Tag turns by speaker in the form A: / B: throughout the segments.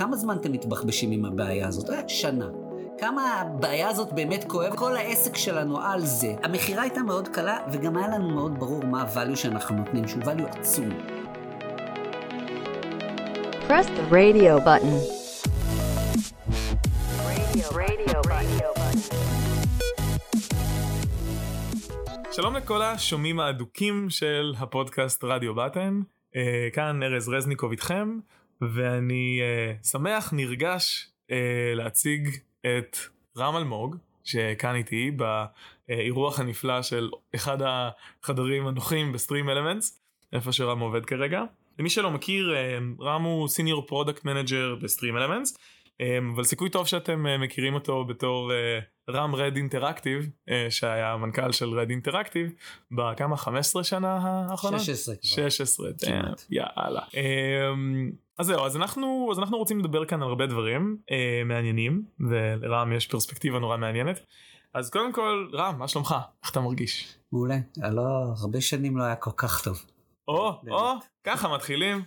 A: כמה זמן אתם מתבחבשים עם הבעיה הזאת? אה, שנה. כמה הבעיה הזאת באמת כואבת? כל העסק שלנו על זה. המכירה הייתה מאוד קלה, וגם היה לנו מאוד ברור מה הvalue שאנחנו נותנים, שהוא value עצום.
B: Press the radio button. Radio, radio, radio button.
C: שלום לכל השומעים האדוקים של הפודקאסט רדיו בטן, אה, כאן ארז רזניקוב איתכם, ואני אה, שמח, נרגש אה, להציג את רם אלמוג, שכאן איתי באירוח הנפלא של אחד החדרים הנוחים ב-StreamElements, איפה שרם עובד כרגע. למי שלא מכיר, אה, רם הוא senior product manager ב-StreamElements, אבל סיכוי טוב שאתם אה, מכירים אותו בתור אה, רם Red Interactive, אה, שהיה המנכ"ל של Red Interactive, בכמה 15 שנה האחרונות?
A: 16 כבר.
C: 16,
A: כמעט.
C: יאללה. אמ, אז זהו, אז אנחנו, אז אנחנו רוצים לדבר כאן על הרבה דברים מעניינים, ולרם יש פרספקטיבה נורא מעניינת. אז קודם כל, רם, מה שלומך? איך אתה מרגיש?
A: מעולה. לא, הרבה שנים לא היה כל כך טוב.
C: או. או, ככה מתחילים,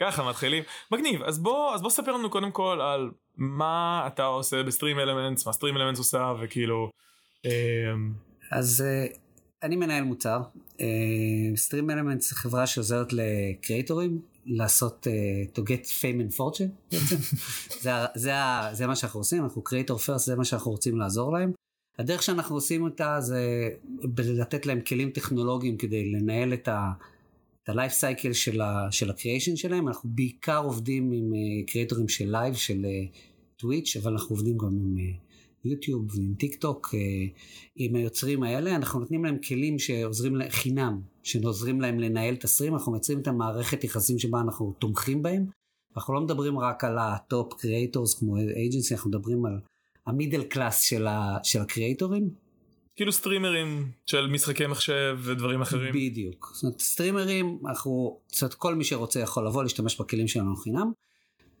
C: ככה מתחילים. מגניב, אז בוא, אז בוא ספר לנו קודם כל על מה אתה עושה בסטרים אלמנטס, מה סטרים אלמנטס עושה, וכאילו... אמ,
A: אז אה, אני מנהל מוצר. StreamElements זה חברה שעוזרת ל-creatorים לעשות אה, to get fame and fortune בעצם. זה, זה, זה מה שאנחנו עושים, אנחנו creator first, זה מה שאנחנו רוצים לעזור להם. הדרך שאנחנו עושים אותה זה לתת להם כלים טכנולוגיים כדי לנהל את ה... ה-life cycle של, ה- של ה-creation שלהם, אנחנו בעיקר עובדים עם creatorים של live, של Twitch, אבל אנחנו עובדים גם עם אה, YouTube ועם טיק טוק, אה, עם היוצרים האלה, אנחנו נותנים להם כלים שעוזרים להם חינם, שעוזרים להם לנהל את ה-stream, אנחנו מייצרים את המערכת יחסים שבה אנחנו תומכים בהם. אנחנו לא מדברים רק על ה-top creators כמו agency, אנחנו מדברים על ה-middle class של, ה- של ה-creatorים,
C: כאילו streamerים של משחקי מחשב ודברים אחרים.
A: בדיוק. זאת אומרת, streamerים, אנחנו, זאת אומרת, כל מי שרוצה יכול לבוא להשתמש בכלים שלנו חינם.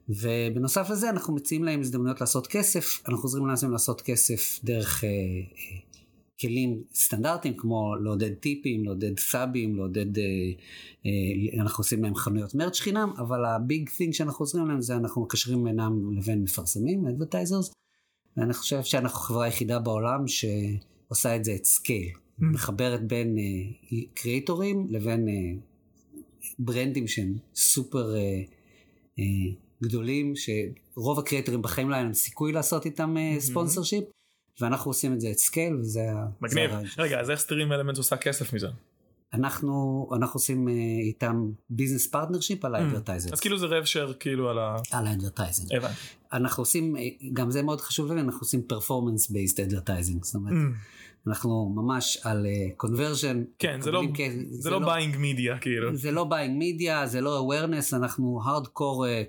A: ובנוסף לזה אנחנו מציעים להם הזדמנויות לעשות כסף, אנחנו עוזרים להם לעשות כסף דרך אה, אה, כלים סטנדרטיים כמו לעודד טיפים, לעודד subים, לעודד, אה, אה, אנחנו עושים להם חנויות merch חינם, אבל ה-big thing שאנחנו עוזרים להם זה אנחנו מקשרים בינם לבין מפרסמים, advertisers, ואני חושב שאנחנו החברה היחידה בעולם שעושה את זה at scale, מחברת בין creatorים לבין אה, brandים שהם סופר אה, אה, גדולים, שרוב ה-creatorים בחיים לא היה להם סיכוי לעשות איתם sponsorship, ואנחנו עושים את זה at scale, וזה
C: מגניב. רגע, אז איך StreamElements עושה כסף מזה?
A: אנחנו, אנחנו עושים אה, איתם business partnership על ה-advertiser,
C: אז כאילו זה rev share כאילו על ה...
A: על ה-advertising.
C: הבנתי.
A: אנחנו עושים, אה, גם זה מאוד חשוב לנו, אנחנו עושים performance based advertising, זאת אומרת, אנחנו ממש על conversion.
C: כן, זה לא- זה לא buying media כאילו.
A: זה לא buying media, זה לא awareness, אנחנו hardcore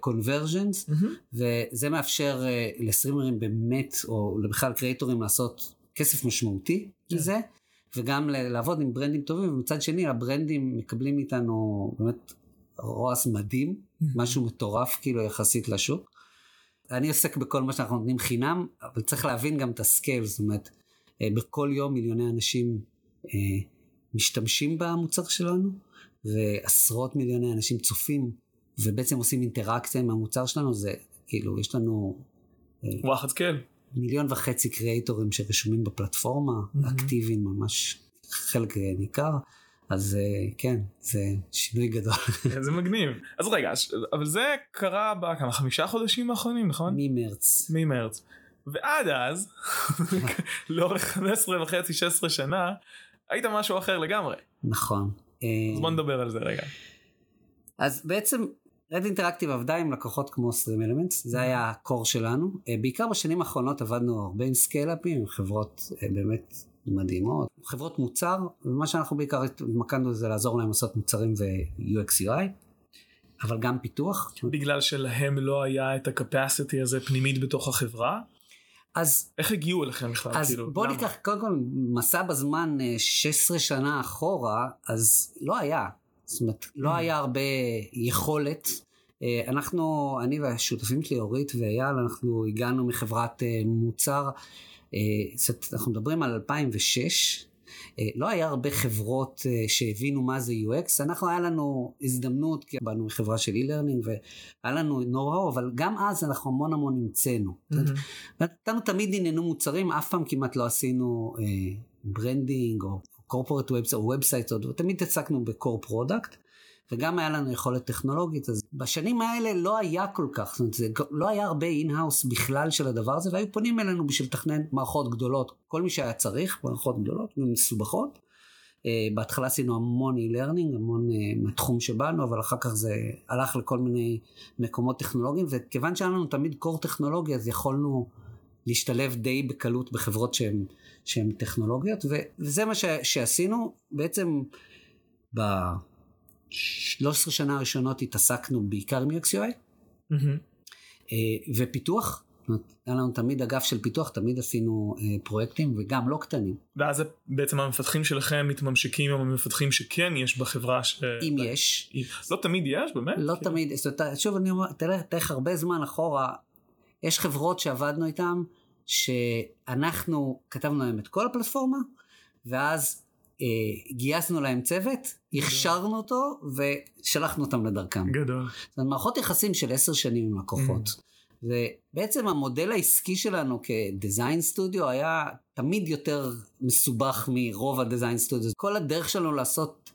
A: uh, conversions, וזה מאפשר uh, ל-streamerים באמת, או בכלל creatorים לעשות כסף משמעותי מזה, וגם לעבוד עם brandים טובים, ומצד שני ה-brandים מקבלים מאיתנו באמת ROAS מדהים, משהו מטורף כאילו יחסית לשוק. אני עוסק בכל מה שאנחנו נותנים חינם, אבל צריך להבין גם את ה-scale, זאת אומרת, אה, בכל יום מיליוני אנשים אה, משתמשים במוצר שלנו, ועשרות מיליוני אנשים צופים, ובעצם עושים אינטראקציה עם המוצר שלנו, זה כאילו, יש לנו
C: וואחד scale.
A: מיליון וחצי creatorים שרשומים בפלטפורמה, אקטיביים ממש חלק אה, ניכר, אז אה, כן, זה שינוי גדול.
C: זה מגניב. אז רגע, אבל זה קרה בכמה חמישה חודשים האחרונים נכון?
A: ממרץ.
C: ממרץ. ועד אז, לאורך 15 וחצי 16 שנה, היית משהו אחר לגמרי.
A: נכון. אה,
C: אז בוא נדבר על זה רגע.
A: אז בעצם רד אינטראקטיב עבדה עם לקוחות כמו סטרים אלמנטס, זה היה הקור שלנו. אה, בעיקר בשנים האחרונות עבדנו הרבה עם סקיילאפים, עם חברות אה, באמת מדהימות, חברות מוצר, ומה שאנחנו בעיקר התמקדנו זה לעזור להם לעשות מוצרים ו-UX UI, אבל גם פיתוח.
C: בגלל שלהם לא היה את הקפסיטי הזה פנימית בתוך החברה?
A: אז
C: איך הגיעו אליכם בכלל?
A: אז
C: כאילו,
A: בוא
C: למה?
A: ניקח קודם כל מסע בזמן אה, 16 שנה אחורה, אז לא היה. זאת אומרת, לא היה הרבה יכולת. אה, אנחנו, אני והשותפים שלי, אורית ואייל, אנחנו הגענו מחברת אה, מוצר, אה, אנחנו מדברים על 2006, אה, לא היה הרבה חברות אה, שהבינו מה זה UX, אנחנו היה לנו הזדמנות, כי באנו מחברה של e-learning והיה לנו know-how, אבל גם אז אנחנו המון המון המצאנו. נתנו תמיד עניינו מוצרים, אף פעם כמעט לא עשינו branding או corporate website או website, תמיד התעסקנו ב-core product. וגם היה לנו יכולת טכנולוגית, אז בשנים האלה לא היה כל כך, זאת אומרת, זה לא היה הרבה in-house בכלל של הדבר הזה, והיו פונים אלינו בשביל לתכנן מערכות גדולות, כל מי שהיה צריך, מערכות גדולות ומסובכות. Uh, בהתחלה עשינו המון e-learning, המון uh, מהתחום שבאנו, אבל אחר כך זה הלך לכל מיני מקומות טכנולוגיים, וכיוון שהיה לנו תמיד קור טכנולוגי, אז יכולנו להשתלב די בקלות בחברות שהן טכנולוגיות, וזה מה ש, שעשינו. בעצם ב... 13 שנה הראשונות התעסקנו בעיקר עם UX UI mm-hmm. אה, ופיתוח. היה לנו תמיד אגף של פיתוח, תמיד עשינו אה, פרויקטים וגם לא קטנים.
C: ואז בעצם המפתחים שלכם מתממשקים עם המפתחים שכן יש בחברה. ש...
A: אם יש.
C: לא תמיד יש באמת?
A: לא כי... תמיד, שוב אני אומר, תראה, תראה הרבה זמן אחורה, יש חברות שעבדנו איתן, שאנחנו כתבנו להם את כל הפלטפורמה, ואז גייסנו להם צוות, הכשרנו אותו ושלחנו אותם לדרכם.
C: גדול.
A: זאת אומרת, מערכות יחסים של עשר שנים עם לקוחות. Mm. ובעצם המודל העסקי שלנו כדיזיין סטודיו היה תמיד יותר מסובך מרוב הדיזיין סטודיו. כל הדרך שלנו לעשות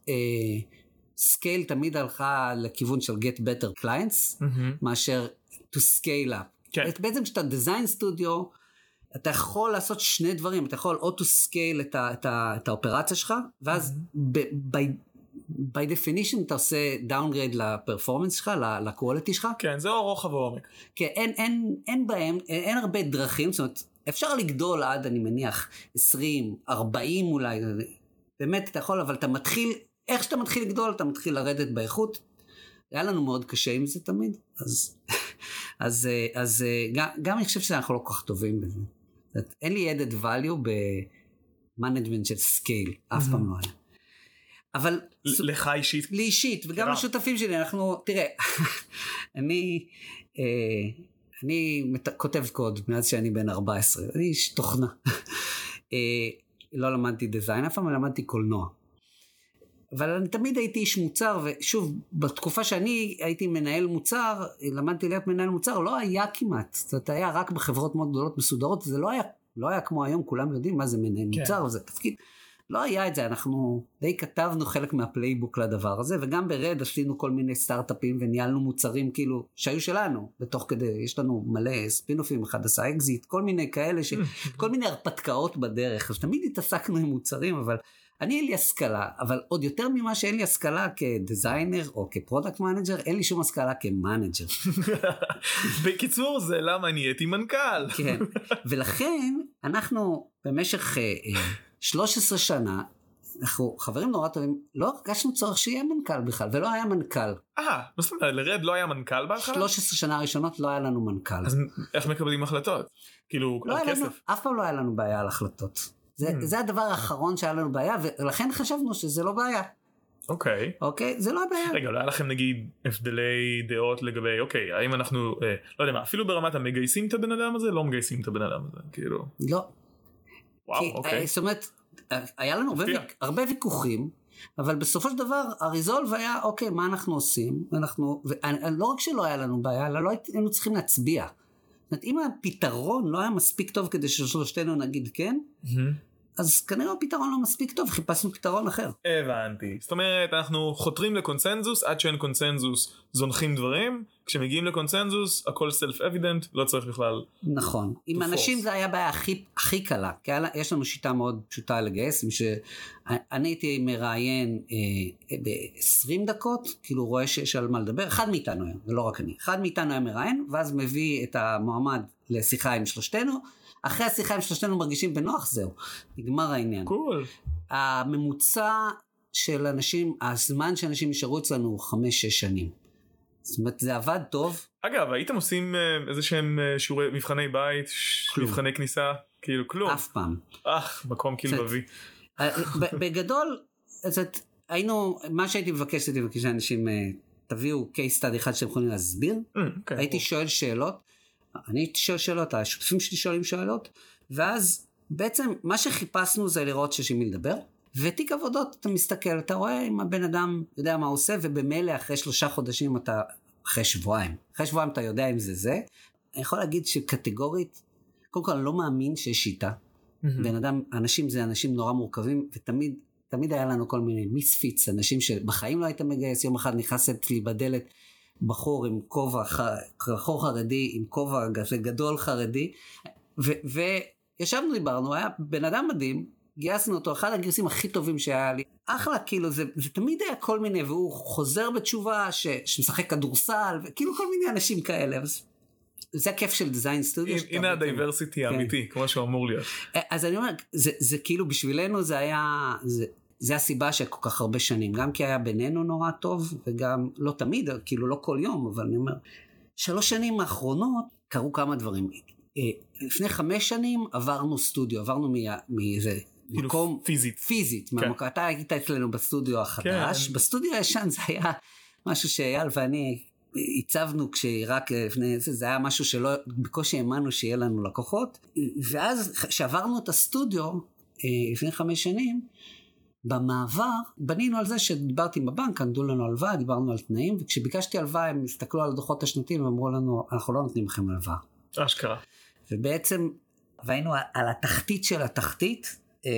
A: scale uh, תמיד הלכה לכיוון של get better clients, mm-hmm. מאשר to scale up. כן. בעצם כשאתה design studio, אתה יכול לעשות שני דברים, אתה יכול או to scale את, ה, את, ה, את ה-operציה שלך, ואז mm-hmm. by, by definition אתה עושה downgrade ל-performance שלך, ל-quality שלך.
C: כן, זה רוחב ועומק.
A: כן, אין, אין, אין בהם, אין, אין הרבה דרכים, זאת אומרת, אפשר לגדול עד, אני מניח, 20, 40 אולי, באמת אתה יכול, אבל אתה מתחיל, איך שאתה מתחיל לגדול, אתה מתחיל לרדת באיכות. היה לנו מאוד קשה עם זה תמיד, אז, אז, אז, אז גם, גם אני חושב שאנחנו לא כל כך טובים בזה. אין לי added value ב-management של scale, אף פעם לא היה. אבל...
C: לך אישית?
A: לי אישית, וגם לשותפים שלי, אנחנו, תראה, אני, אה, אני כותב קוד מאז שאני בן 14, אני איש תוכנה. אה, לא למדתי design אף פעם, למדתי קולנוע. אבל אני תמיד הייתי איש מוצר, ושוב, בתקופה שאני הייתי מנהל מוצר, למדתי להיות מנהל מוצר, לא היה כמעט. זאת אומרת, היה רק בחברות מאוד גדולות מסודרות, זה לא היה, לא היה כמו היום, כולם יודעים מה זה מנהל כן. מוצר, זה תפקיד. לא היה את זה, אנחנו די כתבנו חלק מה-playbook לדבר הזה, וגם ב-Red עשינו כל מיני סטארט-אפים וניהלנו מוצרים כאילו שהיו שלנו, ותוך כדי, יש לנו מלא spinoffים, אחד עשה אקזיט, כל מיני כאלה, ש... כל מיני הרפתקאות בדרך, אז תמיד התעסקנו עם מוצרים, אבל אני אין לי השכלה, אבל עוד יותר ממה שאין לי השכלה כ-designer או כ-product manager, אין לי שום השכלה כ-manager.
C: בקיצור, זה למה נהייתי מנכ"ל.
A: כן, ולכן אנחנו במשך uh, uh, 13 שנה, אנחנו חברים נורא טובים, לא הרגשנו צורך שיהיה מנכ"ל בכלל, ולא היה מנכ"ל.
C: אה, מה זאת אומרת, ל-Red לא היה מנכ"ל בהתחלה?
A: 13 שנה הראשונות לא היה לנו מנכ"ל.
C: אז איך מקבלים החלטות? כאילו,
A: לא כסף? לנו, אף פעם לא היה לנו בעיה על החלטות. זה, mm. זה הדבר האחרון שהיה לנו בעיה, ולכן חשבנו שזה לא בעיה.
C: אוקיי.
A: Okay. אוקיי? Okay, זה לא הבעיה.
C: רגע, לא היה לכם נגיד הבדלי דעות לגבי, אוקיי, האם אנחנו, אה, לא יודע מה, אפילו ברמת המגייסים את הבן אדם הזה, לא מגייסים את הבן אדם הזה, כאילו.
A: לא.
C: וואו, כי, אוקיי.
A: אה, זאת אומרת, היה לנו הרבה, הרבה ויכוחים, אבל בסופו של דבר הריזולב היה, אוקיי, מה אנחנו עושים? אנחנו, ולא רק שלא היה לנו בעיה, אלא לא היינו צריכים להצביע. אומרת, אם הפתרון לא היה מספיק טוב כדי ששלושתנו נגיד כן, mm-hmm. אז כנראה הפתרון לא מספיק טוב, חיפשנו פתרון אחר.
C: הבנתי. זאת אומרת, אנחנו חותרים לקונסנזוס, עד שאין קונסנזוס זונחים דברים, כשמגיעים לקונסנזוס הכל סלף אבידנט, לא צריך בכלל.
A: נכון. עם אנשים זה היה הבעיה הכי, הכי קלה, כי יש לנו שיטה מאוד פשוטה לגייס, אני הייתי מראיין אה, ב-20 דקות, כאילו רואה שיש על מה לדבר, אחד מאיתנו היה, ולא רק אני, אחד מאיתנו היה מראיין, ואז מביא את המועמד לשיחה עם שלושתנו. אחרי השיחה עם שלושתנו מרגישים בנוח, זהו, נגמר העניין.
C: קול. Cool.
A: הממוצע של אנשים, הזמן שאנשים נשארו אצלנו הוא חמש-שש שנים. זאת אומרת, זה עבד טוב.
C: אגב, הייתם עושים אה, איזה שהם אה, שיעורי מבחני בית, כלום. מבחני כניסה, כאילו כלום.
A: אף פעם.
C: אך, מקום כאילו מביא.
A: אה, בגדול, זאת, היינו, מה שהייתי מבקש, הייתי מבקש שאנשים תביאו case study אחד שאתם יכולים להסביר. Mm, okay, הייתי okay. שואל שאלות. אני שואל שאלות, השותפים שלי שואלים שאלות, ואז בעצם מה שחיפשנו זה לראות שיש עם מי לדבר, ותיק עבודות, אתה מסתכל, אתה רואה אם הבן אדם יודע מה הוא עושה, ובמילא אחרי שלושה חודשים אתה, אחרי שבועיים, אחרי שבועיים אתה יודע אם זה זה. אני יכול להגיד שקטגורית, קודם כל אני לא מאמין שיש שיטה. בן אדם, אנשים זה אנשים נורא מורכבים, ותמיד, תמיד היה לנו כל מיני misfits, אנשים שבחיים לא היית מגייס, יום אחד נכנס אצלי בדלת בחור עם כובע, בחור חרדי, עם כובע גדול חרדי, ו- וישבנו דיברנו, היה בן אדם מדהים, גייסנו אותו, אחד הגיוסים הכי טובים שהיה לי. אחלה, כאילו, זה, זה תמיד היה כל מיני, והוא חוזר בתשובה, ש, שמשחק כדורסל, וכאילו כל מיני אנשים כאלה. אז זה הכיף של design studio.
C: הנה
A: ה
C: diversity
A: כן.
C: האמיתי, כמו שהוא אמור להיות.
A: אז אני אומר, זה, זה כאילו בשבילנו זה היה, זה, זה הסיבה שכל כך הרבה שנים, גם כי היה בינינו נורא טוב, וגם לא תמיד, כאילו לא כל יום, אבל אני אומר, שלוש שנים האחרונות קרו כמה דברים. אה, לפני חמש שנים עברנו סטודיו, עברנו מאיזה
C: כאילו
A: מקום
C: פיזית.
A: פיזית,
C: כן.
A: מהמקום, אתה היית אצלנו בסטודיו החדש,
C: כן.
A: בסטודיו הישן זה היה משהו שאייל ואני הצבנו כשרק לפני זה, זה היה משהו שלא, בקושי האמנו שיהיה לנו לקוחות, ואז כשעברנו את הסטודיו אה, לפני חמש שנים, במעבר בנינו על זה שדיברתי עם הבנק, עמדו לנו הלוואה, דיברנו על תנאים, וכשביקשתי הלוואה הם הסתכלו על הדוחות השנתיים ואמרו לנו, אנחנו לא נותנים לכם הלוואה.
C: אשכרה.
A: ובעצם, והיינו על התחתית של התחתית, אה,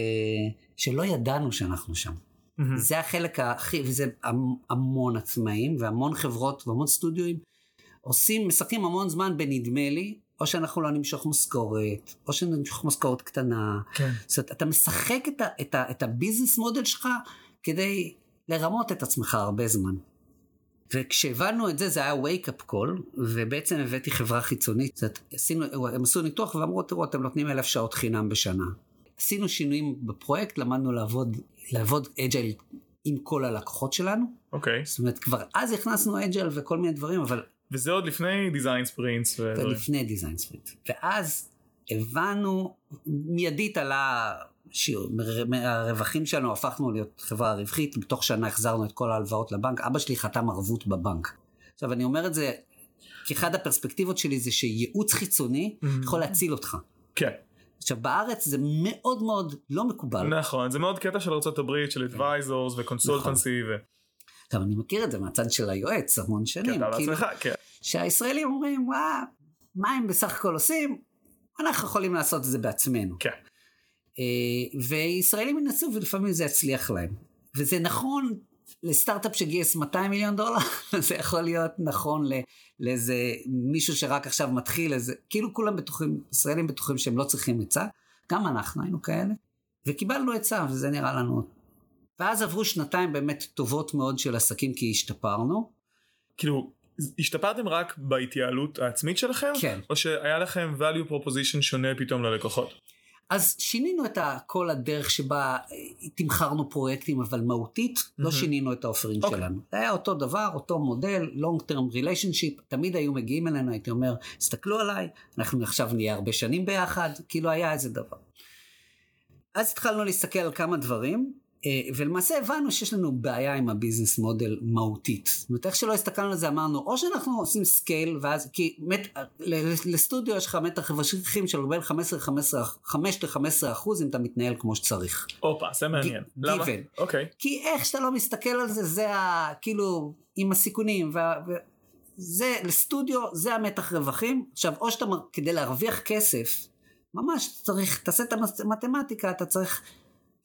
A: שלא ידענו שאנחנו שם.
C: מהמם.
A: זה החלק הכי, וזה המ- המון עצמאים והמון חברות והמון סטודיואים עושים, משחקים המון זמן בנדמה לי, או שאנחנו לא נמשוך משכורת, או שנמשוך משכורת קטנה.
C: כן.
A: זאת אומרת, אתה משחק את, ה, את, ה, את ה business model שלך כדי לרמות את עצמך הרבה זמן. וכשהבנו את זה, זה היה wake up call, ובעצם הבאתי חברה חיצונית. זאת, עשינו, הם עשו ניתוח ואמרו, תראו, אתם נותנים אלף שעות חינם בשנה. עשינו שינויים בפרויקט, למדנו לעבוד, לעבוד agile עם כל הלקוחות שלנו.
C: אוקיי.
A: זאת אומרת, כבר אז הכנסנו agile וכל מיני דברים, אבל
C: וזה עוד לפני design sprints
A: זה
C: ודברים.
A: לפני design sprint. ואז הבנו, מיידית עלה, שיעור, מהרווחים שלנו הפכנו להיות חברה רווחית, בתוך שנה החזרנו את כל ההלוואות לבנק, אבא שלי חתם ערבות בבנק. עכשיו אני אומר את זה, כי אחד הפרספקטיבות שלי זה שייעוץ חיצוני
C: Mhm.
A: יכול להציל אותך.
C: כן.
A: עכשיו בארץ זה מאוד מאוד לא מקובל.
C: נכון, זה מאוד קטע של ארה"ב, של advisors ו consultancy. ו-
A: עכשיו אני מכיר את זה מהצד של היועץ המון
C: כן,
A: שנים.
C: אתה
A: כאילו,
C: בעצמך, כן.
A: שהישראלים אומרים, וואה, מה הם בסך הכל עושים? אנחנו יכולים לעשות את זה בעצמנו.
C: כן.
A: אה, וישראלים ינסו ולפעמים זה יצליח להם. וזה נכון לסטארט-אפ שגייס 200 מיליון דולר, זה יכול להיות נכון ל- לאיזה מישהו שרק עכשיו מתחיל, איזה, כאילו כולם בטוחים, ישראלים בטוחים שהם לא צריכים עצה, גם אנחנו היינו כאלה, וקיבלנו עצה וזה נראה לנו. ואז עברו שנתיים באמת טובות מאוד של עסקים כי השתפרנו.
C: כאילו, השתפרתם רק בהתייעלות העצמית שלכם?
A: כן.
C: או שהיה לכם value proposition שונה פתאום ללקוחות?
A: אז שינינו את כל הדרך שבה אה, תמכרנו פרויקטים, אבל מהותית לא
C: מהמם.
A: שינינו את האופרים
C: אוקיי.
A: שלנו. זה היה אותו דבר, אותו מודל, long term relationship, תמיד היו מגיעים אלינו, הייתי אומר, הסתכלו עליי, אנחנו עכשיו נהיה הרבה שנים ביחד, כאילו היה איזה דבר. אז התחלנו להסתכל על כמה דברים, ולמעשה הבנו שיש לנו בעיה עם ה business model מהותית. זאת אומרת, איך שלא הסתכלנו על זה, אמרנו, או שאנחנו עושים scale, ואז, כי מת, לסטודיו יש לך מתח רווחים של בין 5 ל-15 אחוז אם אתה מתנהל כמו שצריך.
C: הופה, זה מעניין. למה?
A: given.
C: אוקיי.
A: כי איך שאתה לא מסתכל על זה, זה ה... כאילו, עם הסיכונים, וה... ו... זה, לסטודיו, זה המתח רווחים. עכשיו, או שאתה, כדי להרוויח כסף, ממש צריך, תעשה את המתמטיקה, אתה צריך,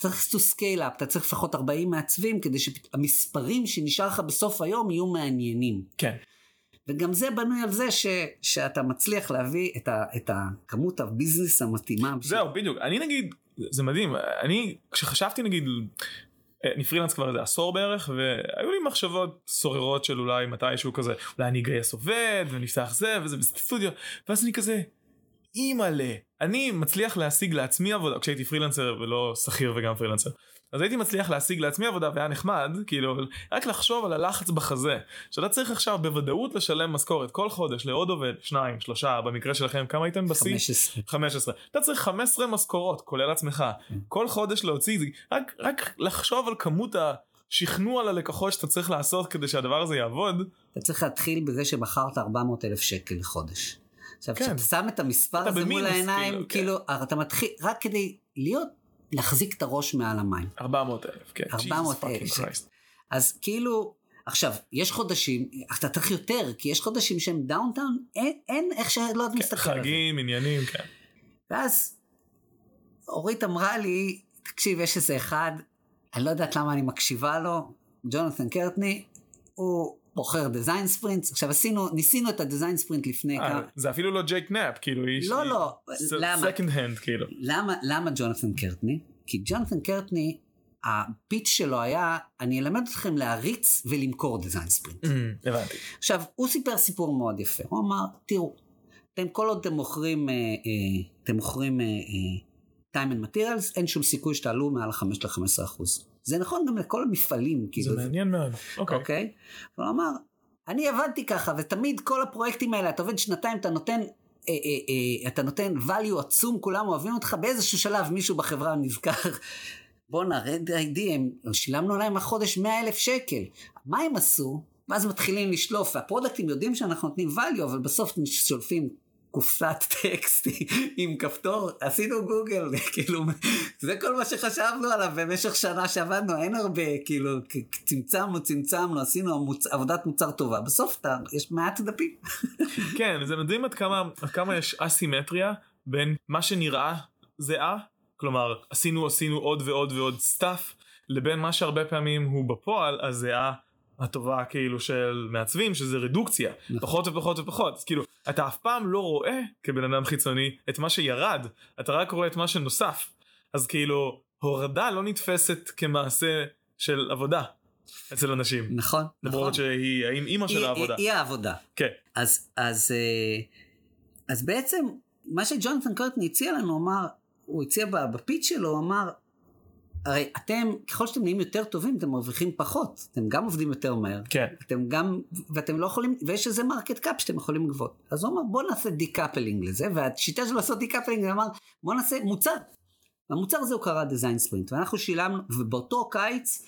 A: צריך to scale up, אתה צריך לפחות 40 מעצבים, כדי שהמספרים שנשאר לך בסוף היום יהיו מעניינים.
C: כן.
A: וגם זה בנוי על זה ש, שאתה מצליח להביא את, ה, את הכמות הביזנס המתאימה.
C: זהו, בדיוק. אני נגיד, זה מדהים, אני, כשחשבתי נגיד, אה, אני פרילנס כבר איזה עשור בערך, והיו לי מחשבות סוררות של אולי מתישהו כזה, אולי אני אגייס עובד, ונפתח זה וזה בסטודיו, ואז אני כזה, אימא'לה, אני מצליח להשיג לעצמי עבודה, כשהייתי פרילנסר ולא שכיר וגם פרילנסר. אז הייתי מצליח להשיג לעצמי עבודה והיה נחמד, כאילו, רק לחשוב על הלחץ בחזה, שאתה צריך עכשיו בוודאות לשלם משכורת כל חודש לעוד עובד, שניים, שלושה, במקרה שלכם, כמה הייתם בשיא?
A: 15.
C: 15. אתה צריך 15 משכורות, כולל עצמך. כל חודש להוציא, רק, רק לחשוב על כמות השכנוע ללקוחות שאתה צריך לעשות כדי שהדבר הזה יעבוד.
A: אתה צריך להתחיל בזה שמכרת 400 אלף שקל לחודש. עכשיו,
C: כן.
A: כשאתה שם את המספר הזה מול העיניים,
C: כאילו, כן.
A: כאילו, אתה מתחיל, רק כדי להיות להחזיק את הראש מעל המים.
C: 400 אלף, כן.
A: 400
C: Jesus fucking
A: אלף. אז כאילו, עכשיו, יש חודשים, אתה צריך יותר, כי יש חודשים שהם downtime, אין, אין איך שלא
C: כן,
A: מסתכל על זה.
C: חגים, עניינים, כן.
A: ואז אורית אמרה לי, תקשיב, יש איזה אחד, אני לא יודעת למה אני מקשיבה לו, ג'ונתן קרטני, הוא בוחר דיזיין ספרינט, עכשיו עשינו, ניסינו את ה design sprint לפני
C: אה,
A: כמה...
C: זה אפילו לא ג'ייק נאפ, כאילו איש...
A: לא, לא, למה?
C: second hand, כאילו.
A: למה, למה ג'ונתן קרטני? כי ג'ונתן קרטני, ה pitch שלו היה, אני אלמד אתכם להריץ ולמכור design sprint.
C: אמ, הבנתי.
A: עכשיו, הוא סיפר סיפור מאוד יפה. הוא אמר, תראו, אתם כל עוד אתם מוכרים, אה, אה, אתם מוכרים time and materials, אין שום סיכוי שתעלו מעל 5 ל-15 אחוז. זה נכון גם לכל המפעלים,
C: זה
A: כאילו.
C: מעניין מאוד. אוקיי.
A: אוקיי? הוא אמר, אני עבדתי ככה, ותמיד כל הפרויקטים האלה, אתה עובד שנתיים, אתה נותן... אה, אה, אה, אתה נותן value עצום, כולם אוהבים אותך, באיזשהו שלב מישהו בחברה נזכר, בואנה, רד איי-די, הם שילמנו להם החודש 100 אלף שקל. מה הם עשו? ואז מתחילים לשלוף, והפרודקטים יודעים שאנחנו נותנים value, אבל בסוף שולפים קופסת טקסט עם כפתור, עשינו גוגל, כאילו, זה כל מה שחשבנו עליו במשך שנה שעבדנו, אין הרבה, כאילו, צמצמנו, צמצמנו, עשינו מוצ... עבודת מוצר טובה, בסוף אתה, יש מעט דפים.
C: כן, זה מדהים עד כמה, עד כמה יש אסימטריה בין מה שנראה זהה, כלומר עשינו עשינו עוד ועוד ועוד stuff, לבין מה שהרבה פעמים הוא בפועל הזהה הטובה כאילו של מעצבים שזה רדוקציה.
A: נכון.
C: פחות ופחות ופחות. אז כאילו אתה אף פעם לא רואה כבן אדם חיצוני את מה שירד. אתה רק רואה את מה שנוסף. אז כאילו הורדה לא נתפסת כמעשה של עבודה אצל אנשים.
A: נכון, נכון.
C: למרות שהיא האם אימא של העבודה.
A: היא, היא העבודה.
C: כן.
A: אז, אז, אה, אז בעצם, מה שג'ונתן קרטני הציע לנו, אמר, הוא הציע ב pitch שלו, אמר, הרי אתם, ככל שאתם נהיים יותר טובים, אתם מרוויחים פחות. אתם גם עובדים יותר מהר.
C: כן
A: אתם גם, ואתם לא יכולים, ויש איזה market cap שאתם יכולים לגבות. אז הוא אמר, בוא נעשה decoupling לזה, והשיטה שלו לעשות decoupling, הוא אמר, בוא נעשה מוצר. המוצר הזה הוא קרא design sprint, ואנחנו שילמנו, ובאותו קיץ,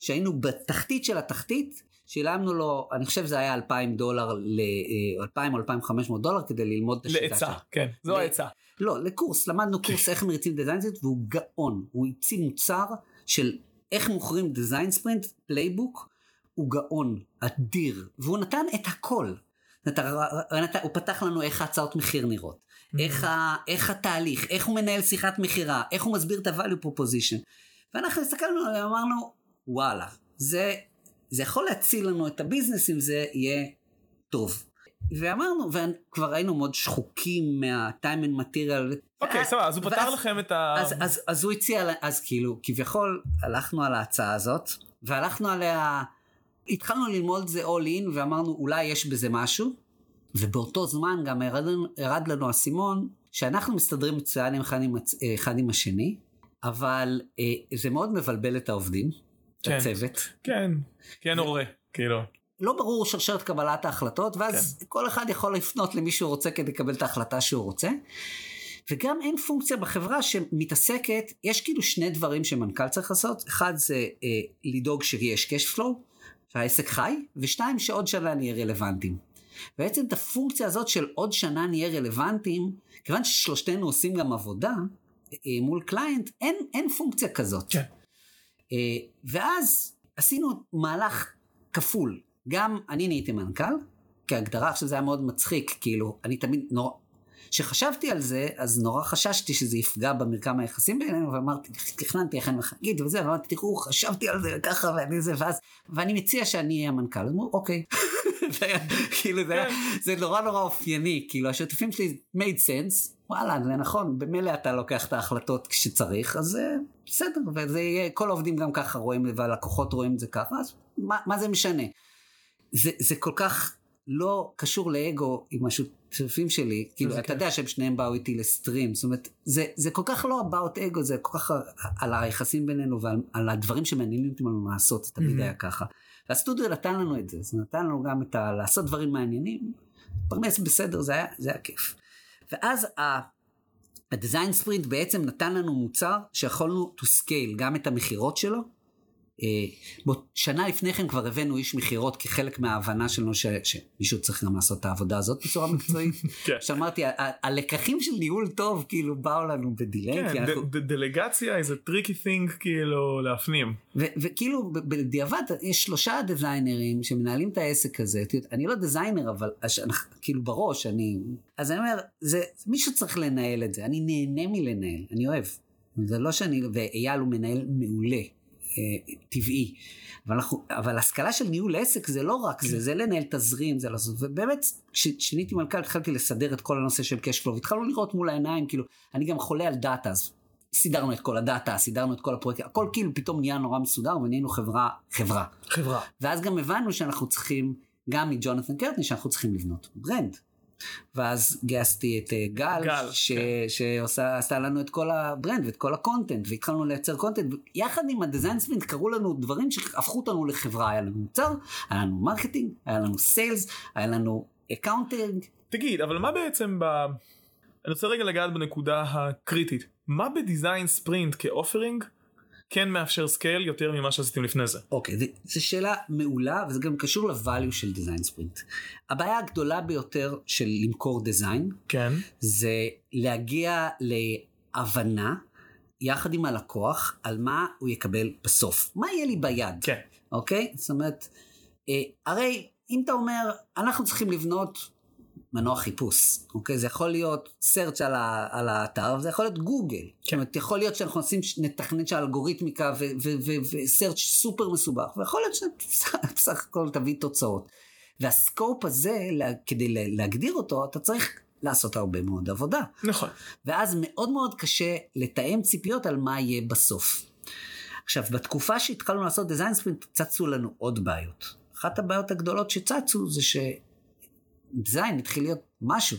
A: שהיינו בתחתית של התחתית, שילמנו לו, אני חושב זה היה 2,000 דולר, ל- 2,000 או 2,500 דולר כדי ללמוד את השיטה
C: לעצה
A: שלו.
C: כן זו העצה
A: לא, לקורס, למדנו קורס איך מריצים design sprint, והוא גאון. הוא הציג מוצר של איך מוכרים design sprint, playbook, הוא גאון, אדיר, והוא נתן את הכל. הוא פתח לנו איך ההצעות מחיר נראות, איך, ה, איך התהליך, איך הוא מנהל שיחת מכירה, איך הוא מסביר את ה-value proposition. ואנחנו הסתכלנו ואמרנו, וואלה, זה, זה יכול להציל לנו את הביזנס אם זה יהיה טוב. ואמרנו, וכבר היינו מאוד שחוקים מה-time and material.
C: אוקיי סבבה אז הוא פתר לכם את ה...
A: אז, אז, אז הוא הציע, אז כאילו, כביכול הלכנו על ההצעה הזאת, והלכנו עליה, התחלנו ללמוד זה all in, ואמרנו אולי יש בזה משהו, ובאותו זמן גם ירד, ירד לנו האסימון, שאנחנו מסתדרים מצוין אחד עם, הצ- אחד עם השני, אבל אה, זה מאוד מבלבל את העובדים,
C: כן.
A: הצוות.
C: כן כן הורה כאילו
A: לא ברור שרשרת קבלת ההחלטות, ואז
C: כן.
A: כל אחד יכול לפנות למי שהוא רוצה כדי לקבל את ההחלטה שהוא רוצה. וגם אין פונקציה בחברה שמתעסקת, יש כאילו שני דברים שמנכ"ל צריך לעשות, אחד זה אה, לדאוג שיש cash flow, שהעסק חי, ושתיים שעוד שנה נהיה רלוונטיים. בעצם את הפונקציה הזאת של עוד שנה נהיה רלוונטיים, כיוון ששלושתנו עושים גם עבודה אה, מול קליינט, אין, אין פונקציה כזאת.
C: כן.
A: אה, ואז עשינו מהלך כפול. גם אני נהייתי מנכ"ל, כהגדרה, עכשיו זה היה מאוד מצחיק, כאילו, אני תמיד נורא... כשחשבתי על זה, אז נורא חששתי שזה יפגע במרקם היחסים בינינו, ואמרתי, תכננתי איך הולך להגיד וזה, ואמרתי, תראו, חשבתי על זה ככה ואני זה, ואז, ואני מציע שאני אהיה המנכ"ל. אמרו, אוקיי. זה היה, כאילו, זה, היה, זה נורא נורא אופייני, כאילו, השותפים שלי made sense, וואלה, זה נכון, במילא אתה לוקח את ההחלטות כשצריך, אז אה, בסדר, וזה יהיה, כל העובדים גם ככה רואים, והלקוחות רואים את זה ככה, אז מה, מה זה משנה? זה, זה כל כך לא קשור לאגו עם השותפים שלי, כאילו, אתה
C: כיף.
A: יודע שהם שניהם באו איתי לסטרים, זאת אומרת, זה, זה כל כך לא about אגו, זה כל כך על- היחסים בינינו ועל על הדברים שמעניינים אותנו לעשות, זה תמיד
C: Mhm.
A: היה ככה. והסטודיו נתן לנו את זה, זה נתן לנו גם את ה... לעשות דברים מעניינים, פרנס בסדר, זה היה, זה היה כיף. ואז ה... הדיזיין ספרינט בעצם נתן לנו מוצר שיכולנו to scale גם את המכירות שלו בוא, שנה לפני כן כבר הבאנו איש מכירות כחלק מההבנה שלנו ש, שמישהו צריך גם לעשות את העבודה הזאת בצורה מקצועית.
C: כן.
A: שאמרתי, הלקחים של ניהול טוב כאילו באו לנו בדיליי. כי
C: כן,
A: אנחנו-
C: ד- ד- דלגציה a tricky thing כאילו להפנים.
A: וכאילו בדיעבד יש שלושה דיזיינרים שמנהלים את העסק הזה. אני לא דיזיינר אבל כאילו בראש אני אז אני אומר זה מישהו צריך לנהל את זה אני נהנה מלנהל אני אוהב. זה לא שאני ואייל הוא מנהל מעולה אה, טבעי. אבל, אנחנו, אבל השכלה של ניהול עסק זה לא רק זה, זה לנהל תזרים, זה לעשות, ובאמת כששיניתי מנכ"ל התחלתי לסדר את כל הנושא של flow, והתחלנו לראות מול העיניים, כאילו, אני גם חולה על דאטה, אז סידרנו את כל הדאטה, סידרנו את כל הפרויקטים, הכל כאילו פתאום נהיה נורא מסודר ונהיינו חברה, חברה.
C: חברה.
A: ואז גם הבנו שאנחנו צריכים, גם מג'ונתן קרטני, שאנחנו צריכים לבנות brand. ואז גייסתי את אה, גל,
C: גל,
A: ש...
C: כן.
A: עשתה לנו את כל ה brand ואת כל ה content, והתחלנו לייצר content, יחד עם ה design sprint קרו לנו דברים שהפכו אותנו לחברה, היה לנו מוצר, היה לנו marketing, היה לנו sales, היה לנו accounting,
C: תגיד, אבל מה בעצם ב... אני רוצה רגע לגעת בנקודה הקריטית. מה ב design sprint כ offering כן מאפשר scale יותר ממה שעשיתם לפני זה?
A: אוקיי, okay, זו שאלה מעולה, וזה גם קשור ל value של design sprint. הבעיה הגדולה ביותר של למכור design,
C: כן.
A: זה להגיע להבנה יחד עם הלקוח על מה הוא יקבל בסוף. מה יהיה לי ביד,
C: כן.
A: אוקיי? זאת אומרת, אה, הרי אם אתה אומר, אנחנו צריכים לבנות מנוע חיפוש, אוקיי? זה יכול להיות search על, ה, על האתר, וזה יכול להיות גוגל. זאת אומרת, יכול להיות שאנחנו עושים, נתכנן של אלגוריתמיקה ו-search סופר מסובך, ויכול להיות שבסך הכל תביא תוצאות. והסקופ הזה, כדי לה- להגדיר אותו, אתה צריך לעשות הרבה מאוד עבודה.
C: נכון.
A: ואז מאוד מאוד קשה לתאם ציפיות על מה יהיה בסוף. עכשיו, בתקופה שהתחלנו לעשות דיזיין ספרינט, צצו לנו עוד בעיות. אחת הבעיות הגדולות שצצו זה שדיזיין התחיל להיות משהו.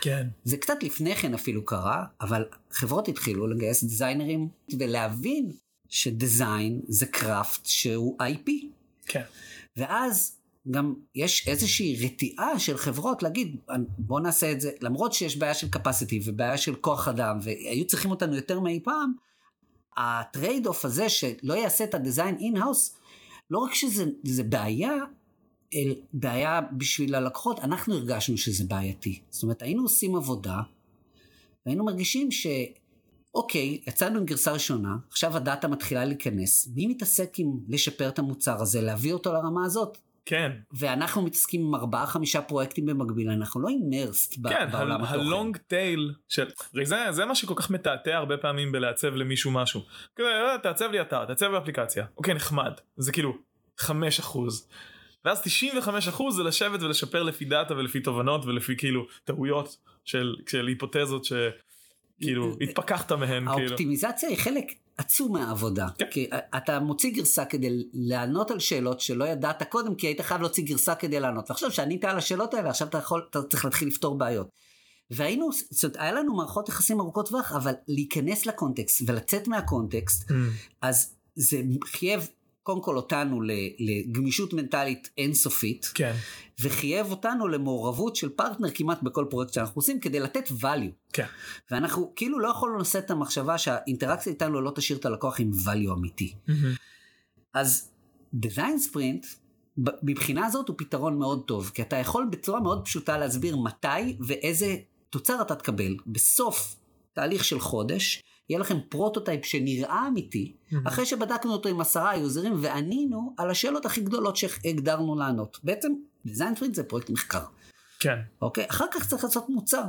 C: כן.
A: זה קצת לפני כן אפילו קרה, אבל חברות התחילו לגייס דיזיינרים ולהבין שדיזיין זה קראפט שהוא IP.
C: כן.
A: ואז גם יש איזושהי רתיעה של חברות להגיד בוא נעשה את זה למרות שיש בעיה של capacity ובעיה של כוח אדם והיו צריכים אותנו יותר מאי פעם. ה trade-off הזה שלא יעשה את ה design in-house לא רק שזה זה בעיה בעיה בשביל הלקוחות אנחנו הרגשנו שזה בעייתי זאת אומרת היינו עושים עבודה והיינו מרגישים ש... אוקיי, יצאנו עם גרסה ראשונה, עכשיו הדאטה מתחילה להיכנס, מי מתעסק עם לשפר את המוצר הזה, להביא אותו לרמה הזאת?
C: כן.
A: ואנחנו מתעסקים עם ארבעה חמישה פרויקטים במקביל, אנחנו לא immersed
C: כן,
A: בעולם התוכן.
C: ה long tail של... הרי זה, זה מה שכל כך מתעתע הרבה פעמים בלעצב למישהו משהו. כזה, "אה, תעצב לי אתר, תעצב לי אפליקציה. אוקיי, נחמד. זה כאילו 5%. ואז 95% זה לשבת ולשפר לפי דאטה ולפי תובנות ולפי כאילו טעויות של, של היפותזות שכאילו התפכחת מהן כאילו.
A: האופטימיזציה היא חלק עצום מהעבודה.
C: כן.
A: כי אתה מוציא גרסה כדי לענות על שאלות שלא ידעת קודם, כי היית חייב להוציא גרסה כדי לענות. ועכשיו שענית על השאלות האלה, עכשיו אתה יכול, אתה צריך להתחיל לפתור בעיות. והיינו, זאת אומרת, היה לנו מערכות יחסים ארוכות טווח, אבל להיכנס לקונטקסט ולצאת מהקונטקסט,
C: Mm.
A: אז זה חייב קודם כל אותנו לגמישות מנטלית אינסופית,
C: כן.
A: וחייב אותנו למעורבות של פרטנר כמעט בכל פרויקט שאנחנו עושים, כדי לתת value.
C: כן.
A: ואנחנו כאילו לא יכולנו לשאת את המחשבה שהאינטראקציה איתנו לא תשאיר את הלקוח עם value אמיתי. אז design sprint, מבחינה הזאת הוא פתרון מאוד טוב, כי אתה יכול בצורה מאוד פשוטה להסביר מתי ואיזה תוצר אתה תקבל. בסוף תהליך של חודש, יהיה לכם prototype שנראה אמיתי, אחרי שבדקנו אותו עם עשרה יוזרים וענינו על השאלות הכי גדולות שהגדרנו לענות. בעצם design sprint זה פרויקט מחקר.
C: כן.
A: אוקיי? אחר כך צריך לעשות מוצר.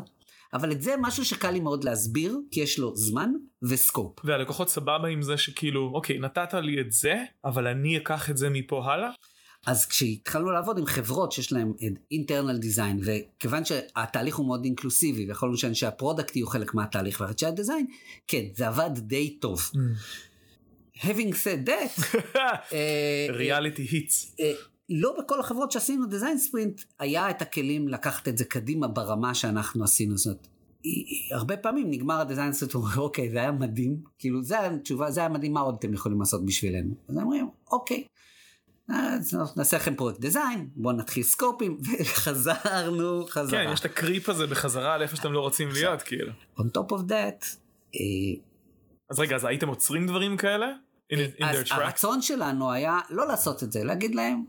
A: אבל את זה משהו שקל לי מאוד להסביר, כי יש לו זמן ו scope.
C: והלקוחות סבבה עם זה שכאילו אוקיי נתת לי את זה אבל אני אקח את זה מפה הלאה.
A: אז כשהתחלנו לעבוד עם חברות שיש להם internal design, וכיוון שהתהליך הוא מאוד אינקלוסיבי, ויכול להיות שאנשי ה product יהיו חלק מהתהליך ואנשי ה design, כן, זה עבד די טוב. Having said that, אה,
C: reality hits.
A: אה, לא בכל החברות שעשינו דיזיין ספרינט היה את הכלים לקחת את זה קדימה ברמה שאנחנו עשינו זאת. הרבה פעמים נגמר הדיזיין ספרינט, אומרים אוקיי זה היה מדהים, כאילו זה התשובה, זה היה מדהים, מה עוד אתם יכולים לעשות בשבילנו? אז אומרים אוקיי, נעשה לכם פרויקט דיזיין, בואו נתחיל סקופים, וחזרנו חזרה.
C: כן יש את הקריפ הזה בחזרה על איפה שאתם לא רוצים להיות כאילו.
A: On top of that, אה,
C: אז רגע אז הייתם עוצרים דברים כאלה? in
A: אז. הרצון שלנו היה לא לעשות את זה, להגיד להם,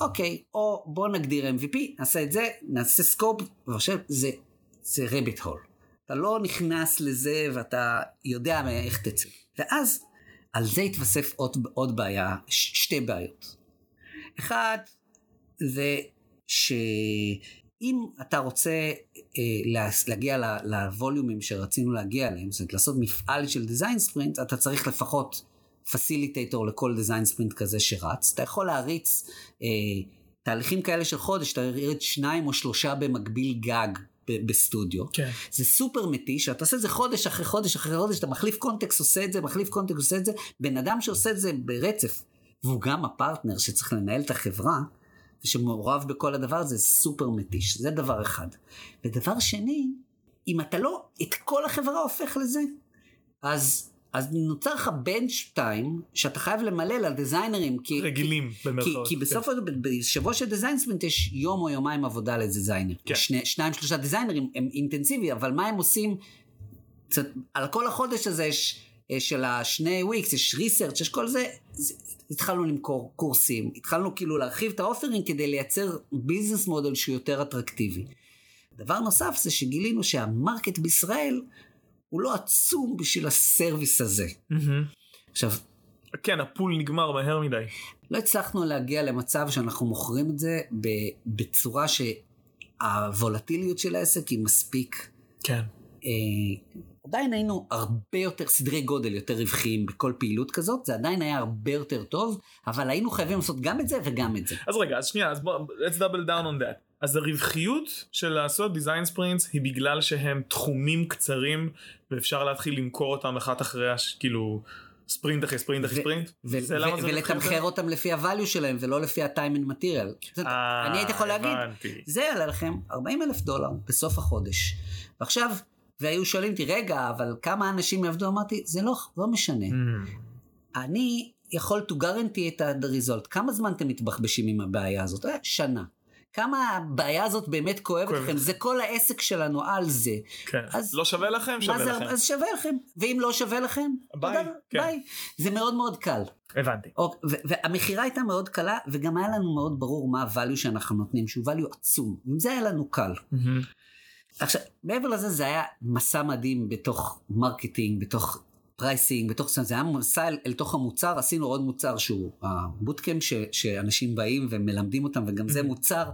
A: אוקיי, או בוא נגדיר MVP, נעשה את זה, נעשה סקופ, ועכשיו זה, זה רביט הול. אתה לא נכנס לזה ואתה יודע איך תצא. ואז על זה התווסף עוד, עוד בעיה, ש, שתי בעיות. אחד, זה שאם אתה רוצה אה, לה- להגיע ל- לווליומים שרצינו להגיע אליהם, זאת אומרת לעשות מפעל של דיזיין ספרינט, אתה צריך לפחות facilitator לכל design sprint כזה שרץ. אתה יכול להריץ אה, תהליכים כאלה של חודש, אתה יריץ שניים או שלושה במקביל גג ב- בסטודיו.
C: כן.
A: זה סופר מתיש, אתה עושה את זה חודש אחרי חודש אחרי חודש, אתה מחליף קונטקסט עושה את זה, מחליף קונטקסט עושה את זה, בן אדם שעושה את זה ברצף, והוא גם הפרטנר שצריך לנהל את החברה, ושמעורב בכל הדבר הזה, זה סופר מתיש, זה דבר אחד. ודבר שני, אם אתה לא את כל החברה הופך לזה, אז, אז נוצר לך bench time, שאתה חייב למלא לדיזיינרים, כי...
C: רגילים
A: כי,
C: במרכאות.
A: כי בסוף, כן. בשבוע של design sprint יש יום או יומיים עבודה ל designer.
C: כן.
A: שני, שניים שלושה דיזיינרים הם אינטנסיבי, אבל מה הם עושים? קצת, על כל החודש הזה יש, של השני weeks, יש research, יש כל זה, זה, התחלנו למכור קורסים, התחלנו כאילו להרחיב את ה offering כדי לייצר business model שהוא יותר אטרקטיבי. דבר נוסף זה שגילינו שהמרקט בישראל הוא לא עצום בשביל הסרוויס הזה.
C: מהמם.
A: עכשיו,
C: כן, הפול נגמר מהר מדי.
A: לא הצלחנו להגיע למצב שאנחנו מוכרים את זה בצורה שהוולטיליות של העסק היא מספיק.
C: כן.
A: אה, עדיין היינו הרבה יותר, סדרי גודל יותר רווחיים בכל פעילות כזאת, זה עדיין היה הרבה יותר טוב, אבל היינו חייבים לעשות גם את זה וגם את זה.
C: אז רגע, אז שנייה, אז בוא, let's double down on that. אז הרווחיות של לעשות דיזיין ספרינטס היא בגלל שהם תחומים קצרים ואפשר להתחיל למכור אותם אחת אחרי הש... כאילו ספרינט אחרי ספרינט אחרי ספרינט.
A: ולתמחר? אותם לפי ה-value שלהם ולא לפי ה-time and material.
C: אה,
A: אני הייתי יכול להגיד,
C: הבנתי.
A: זה יעלה לכם 40 אלף דולר בסוף החודש. ועכשיו, והיו שואלים אותי, רגע, אבל כמה אנשים יעבדו? אמרתי, זה לא, לא משנה.
C: Mm,
A: אני יכול to guarantee את ה-result. כמה זמן אתם מתבחבשים עם הבעיה הזאת? אה, שנה. כמה הבעיה הזאת באמת כואבת. לכם? זה כל העסק שלנו על זה.
C: כן.
A: אז-
C: לא שווה לכם? שווה
A: זה,
C: לכם.
A: אז שווה לכם. ואם לא שווה לכם,
C: ביי,
A: תודה,
C: כן.
A: ביי. זה מאוד מאוד קל.
C: הבנתי.
A: אוק, ו- והמכירה הייתה מאוד קלה, וגם היה לנו מאוד ברור מה ה-value שאנחנו נותנים, שהוא value עצום. עם זה היה לנו קל.
C: מהמם.
A: עכשיו, מעבר לזה זה היה מסע מדהים בתוך marketing, בתוך pricing, בתוך זה היה מסע אל, אל תוך המוצר, עשינו עוד מוצר שהוא ה bootcamp ש, שאנשים באים ומלמדים אותם, וגם זה
C: Mhm.
A: מוצר.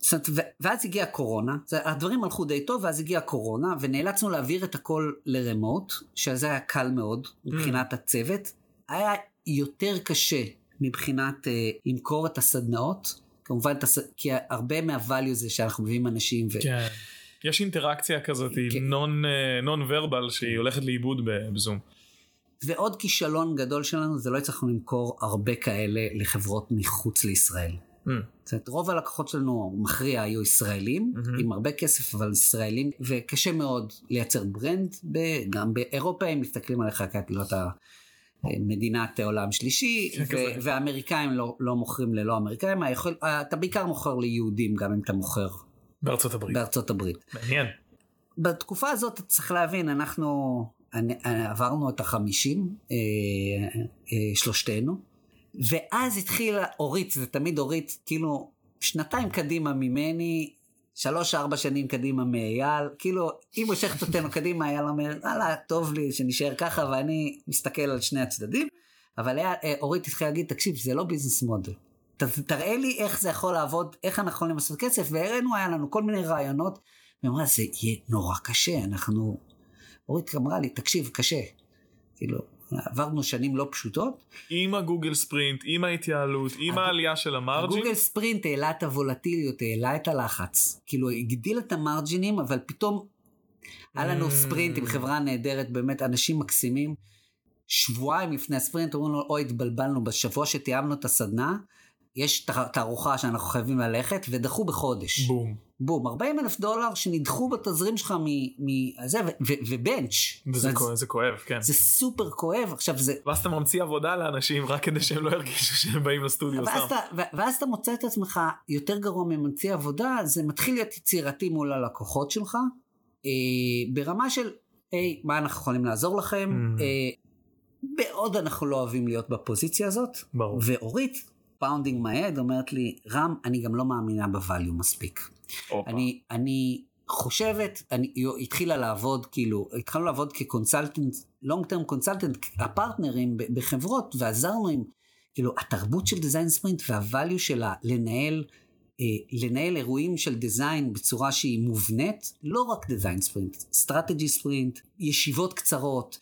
A: זאת אומרת, ו- ואז הגיעה הקורונה, זה- הדברים הלכו די טוב, ואז הגיעה הקורונה, ונאלצנו להעביר את הכל ל remote, שזה היה קל מאוד מבחינת הצוות. היה יותר קשה מבחינת אה, למכור את הסדנאות, כמובן. כי הרבה מה value זה שאנחנו מביאים אנשים, ו...
C: כן. יש אינטראקציה כזאת,
A: כן.
C: נון נון ורבל שהיא הולכת לאיבוד בזום.
A: ועוד כישלון גדול שלנו זה לא הצלחנו למכור הרבה כאלה לחברות מחוץ לישראל.
C: Mm,
A: זאת אומרת, רוב הלקוחות שלנו המכריע היו ישראלים,
C: מהמם.
A: עם הרבה כסף אבל ישראלים, וקשה מאוד לייצר ברנד, ב- גם באירופה הם מסתכלים עליך כאילו אתה אה, מדינת עולם שלישי,
C: כן,
A: ו-
C: כזה.
A: והאמריקאים לא, לא מוכרים ללא אמריקאים, היכול, אתה בעיקר מוכר ליהודים גם אם אתה מוכר
C: בארצות הברית.
A: בארצות הברית.
C: מעניין.
A: בתקופה הזאת צריך להבין, אנחנו עברנו את החמישים, אה, אה, שלושתנו, ואז התחילה אורית, זה תמיד אורית, כאילו שנתיים קדימה ממני, שלוש ארבע שנים קדימה מאייל, כאילו היא מושכת אותנו קדימה, אייל אומר, וואלה, טוב לי שנשאר ככה, ואני מסתכל על שני הצדדים, אבל היה, אה, אורית התחילה להגיד, תקשיב, זה לא ביזנס מודל. ת- תראה לי איך זה יכול לעבוד, איך אנחנו יכולים לעשות כסף, והראינו, היה לנו כל מיני רעיונות, והיא אמרה, זה יהיה נורא קשה, אנחנו... אורית אמרה לי, תקשיב, קשה. כאילו, עברנו שנים לא פשוטות.
C: עם הגוגל ספרינט, עם ההתייעלות, עם
A: הג-
C: העלייה של המרג'ין.
A: הגוגל ספרינט העלה את הוולטיליות, העלה את הלחץ. כאילו, הגדיל את המרג'ינים, אבל פתאום היה לנו
C: Mm.
A: ספרינט עם חברה נהדרת, באמת אנשים מקסימים. שבועיים לפני הספרינט אומרים לו, אוי, התבלבלנו, בשבוע שתיאמנו את הסדנה, יש תע- תערוכה שאנחנו חייבים ללכת, ודחו בחודש.
C: בום.
A: בום, 40 אלף דולר שנדחו בתזרים שלך מזה, ובנץ'.
C: וזה כואב, זה כואב, כן.
A: זה סופר כואב, עכשיו זה...
C: ואז אתה ממציא עבודה לאנשים רק כדי שהם לא ירגישו שהם באים לסטודיו
A: ואז
C: סתם.
A: אתה, ואז אתה מוצא את עצמך יותר גרוע מממציא עבודה, זה מתחיל להיות יצירתי מול הלקוחות שלך, אה, ברמה של, היי, מה אנחנו יכולים לעזור לכם?
C: Mm.
A: אה, מאוד אנחנו לא אוהבים להיות בפוזיציה הזאת.
C: ברור.
A: ואורית, founding מהד, אומרת לי, רם, אני גם לא מאמינה ב value מספיק.
C: הופה.
A: אני, אני חושבת, אני, היא התחילה לעבוד, כאילו, התחלנו לעבוד כ consultant, long term consultant, הפרטנרים בחברות, ועזרנו עם, כאילו, התרבות של design sprint וה value שלה לנהל, אה, לנהל אירועים של design בצורה שהיא מובנית, לא רק design sprint, strategy sprint, ישיבות קצרות.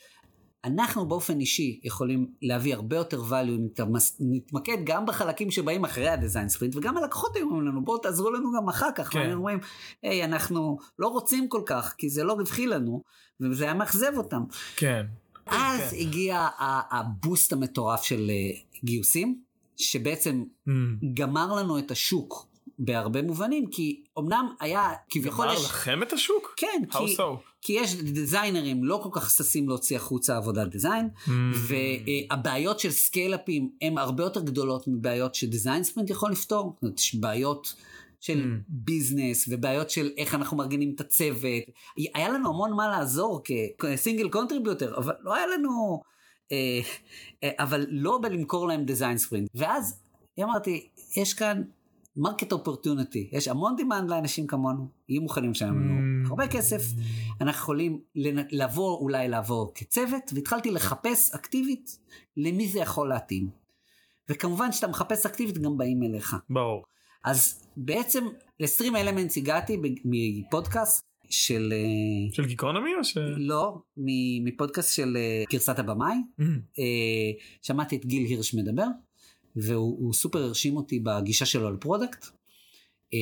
A: אנחנו באופן אישי יכולים להביא הרבה יותר value אם נתמקד גם בחלקים שבאים אחרי ה design sprint וגם הלקוחות היו אומרים לנו בואו תעזרו לנו גם אחר כך.
C: כן.
A: כן. אומרים היי אנחנו לא רוצים כל כך כי זה לא רווחי לנו וזה היה מאכזב אותם.
C: כן.
A: אז
C: כן.
A: הגיע ה boost המטורף של אה, גיוסים שבעצם
C: Mm.
A: גמר לנו את השוק בהרבה מובנים כי אמנם היה כביכול
C: גמר
A: יש...
C: לכם את השוק?
A: כן,
C: How
A: כי,
C: so?
A: כי יש דיזיינרים לא כל כך ששים להוציא החוצה עבודת design,
C: Mm.
A: והבעיות של סקיילאפים הן הרבה יותר גדולות מבעיות ש design sprint יכול לפתור. זאת אומרת, יש בעיות של
C: Mm.
A: business ובעיות של איך אנחנו מארגנים את הצוות. היה לנו המון מה לעזור כ single contributor, אבל לא היה לנו... אה, אה, אבל לא בלמכור להם design sprint. ואז אמרתי, יש כאן market opportunity, יש המון demand לאנשים כמונו, יהיו מוכנים לשלם לנו
C: Mm.
A: הרבה כסף, אנחנו יכולים לבוא, אולי לעבור כצוות, והתחלתי לחפש אקטיבית למי זה יכול להתאים. וכמובן שאתה מחפש אקטיבית גם באים אליך.
C: ברור.
A: אז בעצם ל StreamElements הגעתי מפודקאסט של, אה,
C: של גיקונומי או ש...
A: לא, מפודקאסט של אה, גרסת הבמאי,
C: אממ.
A: אה, שמעתי את גיל הירש מדבר, והוא הוא סופר הרשים אותי בגישה שלו ל product, אה,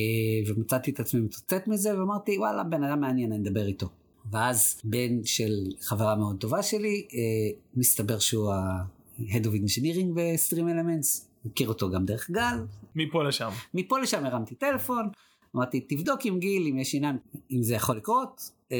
A: ומצאתי את עצמי מצטט מזה, ואמרתי וואלה בן אדם מעניין אני אדבר איתו. ואז בן של חברה מאוד טובה שלי, אה, מסתבר שהוא ה-Head of Engineering ב-Stream Elements, מכיר אותו גם דרך גל,
C: מפה לשם.
A: מפה לשם הרמתי טלפון, אמרתי תבדוק עם גיל אם יש עניין, אם זה יכול לקרות, אה,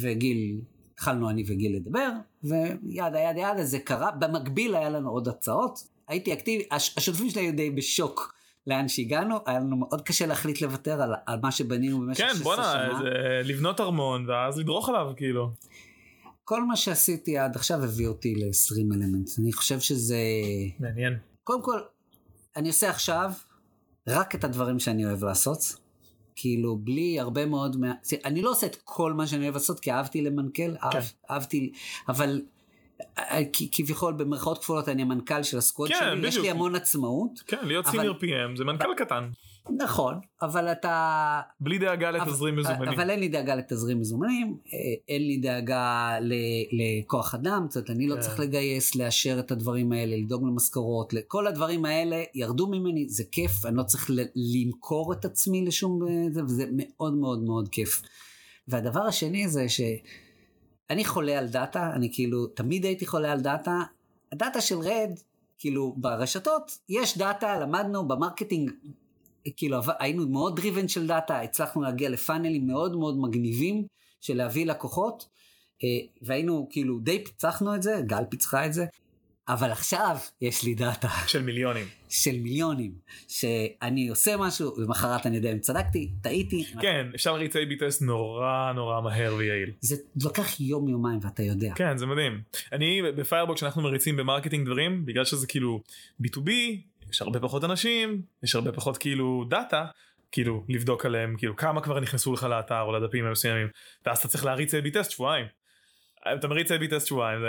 A: וגיל, התחלנו אני וגיל לדבר, וידה ידה ידה זה קרה, במקביל היה לנו עוד הצעות, הייתי אקטיבי, הש, השותפים שלי היו די בשוק לאן שהגענו, היה לנו מאוד קשה להחליט לוותר על, על מה שבנינו במשך
C: כן
A: 16
C: בואנה
A: שנה.
C: זה לבנות ארמון ואז לדרוך עליו כאילו.
A: כל מה שעשיתי עד עכשיו הביא אותי ל-20 אלמנט, אני חושב שזה...
C: מעניין.
A: קודם כל, אני עושה עכשיו רק את הדברים שאני אוהב לעשות. כאילו, בלי הרבה מאוד מה... אני לא עושה את כל מה שאני אוהב לעשות, כי אהבתי למנכ"ל, אהב, אהבתי, אבל כביכול במרכאות כפולות אני המנכ"ל של הסקווד
C: כן,
A: שלי, יש
C: בדיוק.
A: לי המון עצמאות.
C: כן להיות
A: אבל-
C: סיניור PM זה מנכ"ל קטן.
A: נכון, אבל אתה...
C: בלי דאגה לתזרים
A: אבל-
C: מזומנים.
A: אבל אין לי דאגה לתזרים מזומנים, אה, אין לי דאגה ל- לכוח אדם, זאת אומרת, אני לא
C: כן.
A: צריך לגייס, לאשר את הדברים האלה, לדאוג למשכורות, כל הדברים האלה ירדו ממני, זה כיף, אני לא צריך ל- למכור את עצמי לשום אה, זה, וזה מאוד מאוד מאוד כיף. והדבר השני זה שאני חולה על דאטה, אני כאילו, תמיד הייתי חולה על דאטה, הדאטה של רד, כאילו ברשתות, יש דאטה, למדנו ב marketing, כאילו היינו מאוד driven של דאטה, הצלחנו להגיע ל funnels מאוד מאוד מגניבים של להביא לקוחות, אה, והיינו כאילו די פיצחנו את זה, גל פיצחה את זה, אבל עכשיו יש לי דאטה
C: של מיליונים.
A: של מיליונים, שאני עושה משהו, ולמחרת אני יודע אם צדקתי, טעיתי,
C: כן אפשר להריץ A-B test נורא נורא מהר ויעיל.
A: זה לוקח יום יומיים ואתה יודע.
C: כן זה מדהים. אני ב Firebolt כשאנחנו מריצים ב marketing דברים בגלל שזה כאילו B2B יש הרבה פחות אנשים יש הרבה פחות כאילו דאטה. כאילו לבדוק עליהם כאילו כמה כבר נכנסו לך לאתר או לדפים המסוימים ואז אתה צריך להריץ A-B test שבועיים. אתה מריץ A-B test שבועיים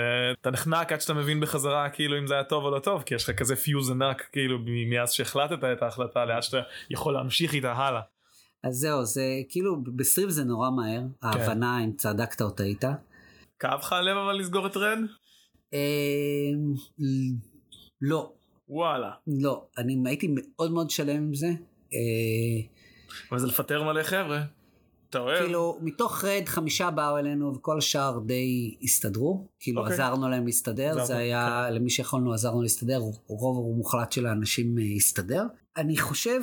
C: אתה נחנק עד שאתה מבין בחזרה כאילו אם זה היה טוב או לא טוב כי יש לך כזה פיוז ענק כאילו מאז שהחלטת את ההחלטה לאט שאתה יכול להמשיך איתה הלאה.
A: אז זהו, זה כאילו, בסטרים זה נורא מהר,
C: כן.
A: ההבנה אם צדקת או טעית.
C: כאב לך הלב אבל לסגור את רד?
A: אמ, לא,
C: וואלה.
A: לא, אני הייתי מאוד מאוד שלם עם זה. אה,
C: אבל זה לפטר מלא חבר'ה. אתה אוהב?
A: כאילו, מתוך רד חמישה באו אלינו וכל השאר די הסתדרו. כאילו,
C: אוקיי.
A: עזרנו להם להסתדר, זה היה, למי שיכולנו עזרנו להסתדר, רוב מוחלט של האנשים אה, הסתדר. אני חושב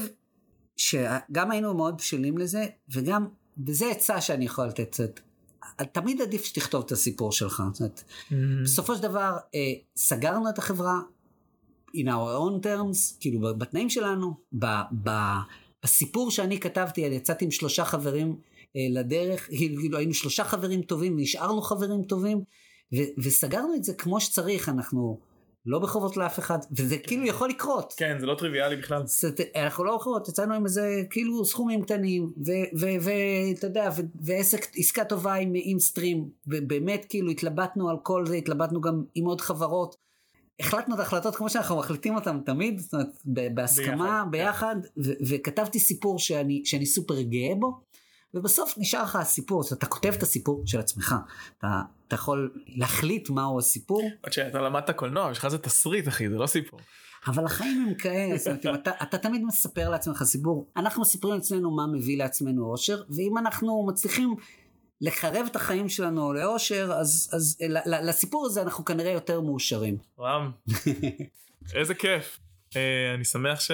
A: שגם היינו מאוד בשלים לזה, וגם, וזה עצה שאני יכול לתת. זאת תמיד עדיף שתכתוב את הסיפור שלך. זאת אומרת,
C: Mm.
A: בסופו של דבר אה, סגרנו את החברה in our own terms, כאילו בתנאים שלנו, ב, ב, בסיפור שאני כתבתי, יצאתי עם שלושה חברים לדרך, כאילו היינו שלושה חברים טובים, נשארנו חברים טובים, ו- וסגרנו את זה כמו שצריך, אנחנו לא בחובות לאף אחד, וזה כאילו יכול לקרות.
C: כן, זה לא טריוויאלי בכלל.
A: זאת- אנחנו לא בחובות, יצאנו עם איזה כאילו סכומים קטנים, ואתה יודע, ו- ועסק, עסקה טובה עם, עם סטרים, ובאמת כאילו התלבטנו על כל זה, התלבטנו גם עם עוד חברות. החלטנו את ההחלטות כמו שאנחנו מחליטים אותן תמיד, זאת אומרת, בהסכמה,
C: ביחד,
A: ביחד, ו- וכתבתי סיפור שאני, שאני סופר גאה בו, ובסוף נשאר לך הסיפור, זאת אומרת, אתה כותב את הסיפור של עצמך, אתה, אתה יכול להחליט מהו הסיפור,
C: עד שאתה למדת קולנוע, יש לך איזה תסריט אחי, זה לא סיפור.
A: אבל החיים הם כאלה, זאת אומרת, אתה, אתה תמיד מספר לעצמך סיפור, אנחנו מספרים לעצמנו מה מביא לעצמנו אושר, ואם אנחנו מצליחים לקרב את החיים שלנו לאושר, אז, אז לסיפור הזה אנחנו כנראה יותר מאושרים.
C: רם, איזה כיף. אה, אני שמח ש...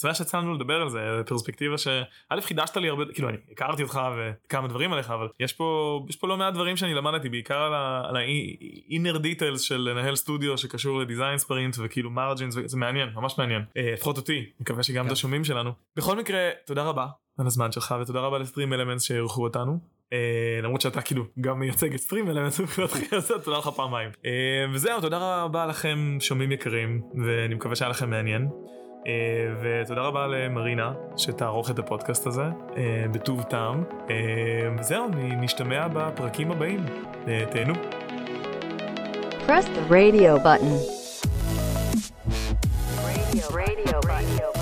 C: שמח שיצא לנו לדבר על זה, פרספקטיבה ש... א' חידשת לי הרבה, כאילו אני הכרתי אותך וכמה דברים עליך, אבל יש פה, יש פה לא מעט דברים שאני למדתי, בעיקר על ה- על ה-inner details של לנהל סטודיו שקשור לדיזיין ספרינט וכאילו מרג'ינס, זה מעניין, ממש מעניין. אה, לפחות אותי, מקווה שגם את
A: כן.
C: השומעים שלנו. בכל מקרה, תודה רבה על הזמן שלך ותודה רבה לסטרים אלמנטס שאירחו אותנו. אה, למרות שאתה כאילו גם מייצג את סטרים אלמנטס אז תודה לך פעמיים אה, וזהו תודה רבה לכם שומעים יקרים ואני מקווה שהיה לכם מעניין ותודה רבה למרינה שתערוך את הפודקאסט הזה אה, בטוב טעם אה, וזהו נשתמע בפרקים הבאים אה, תהנו.
B: Press the radio button.
D: radio, radio.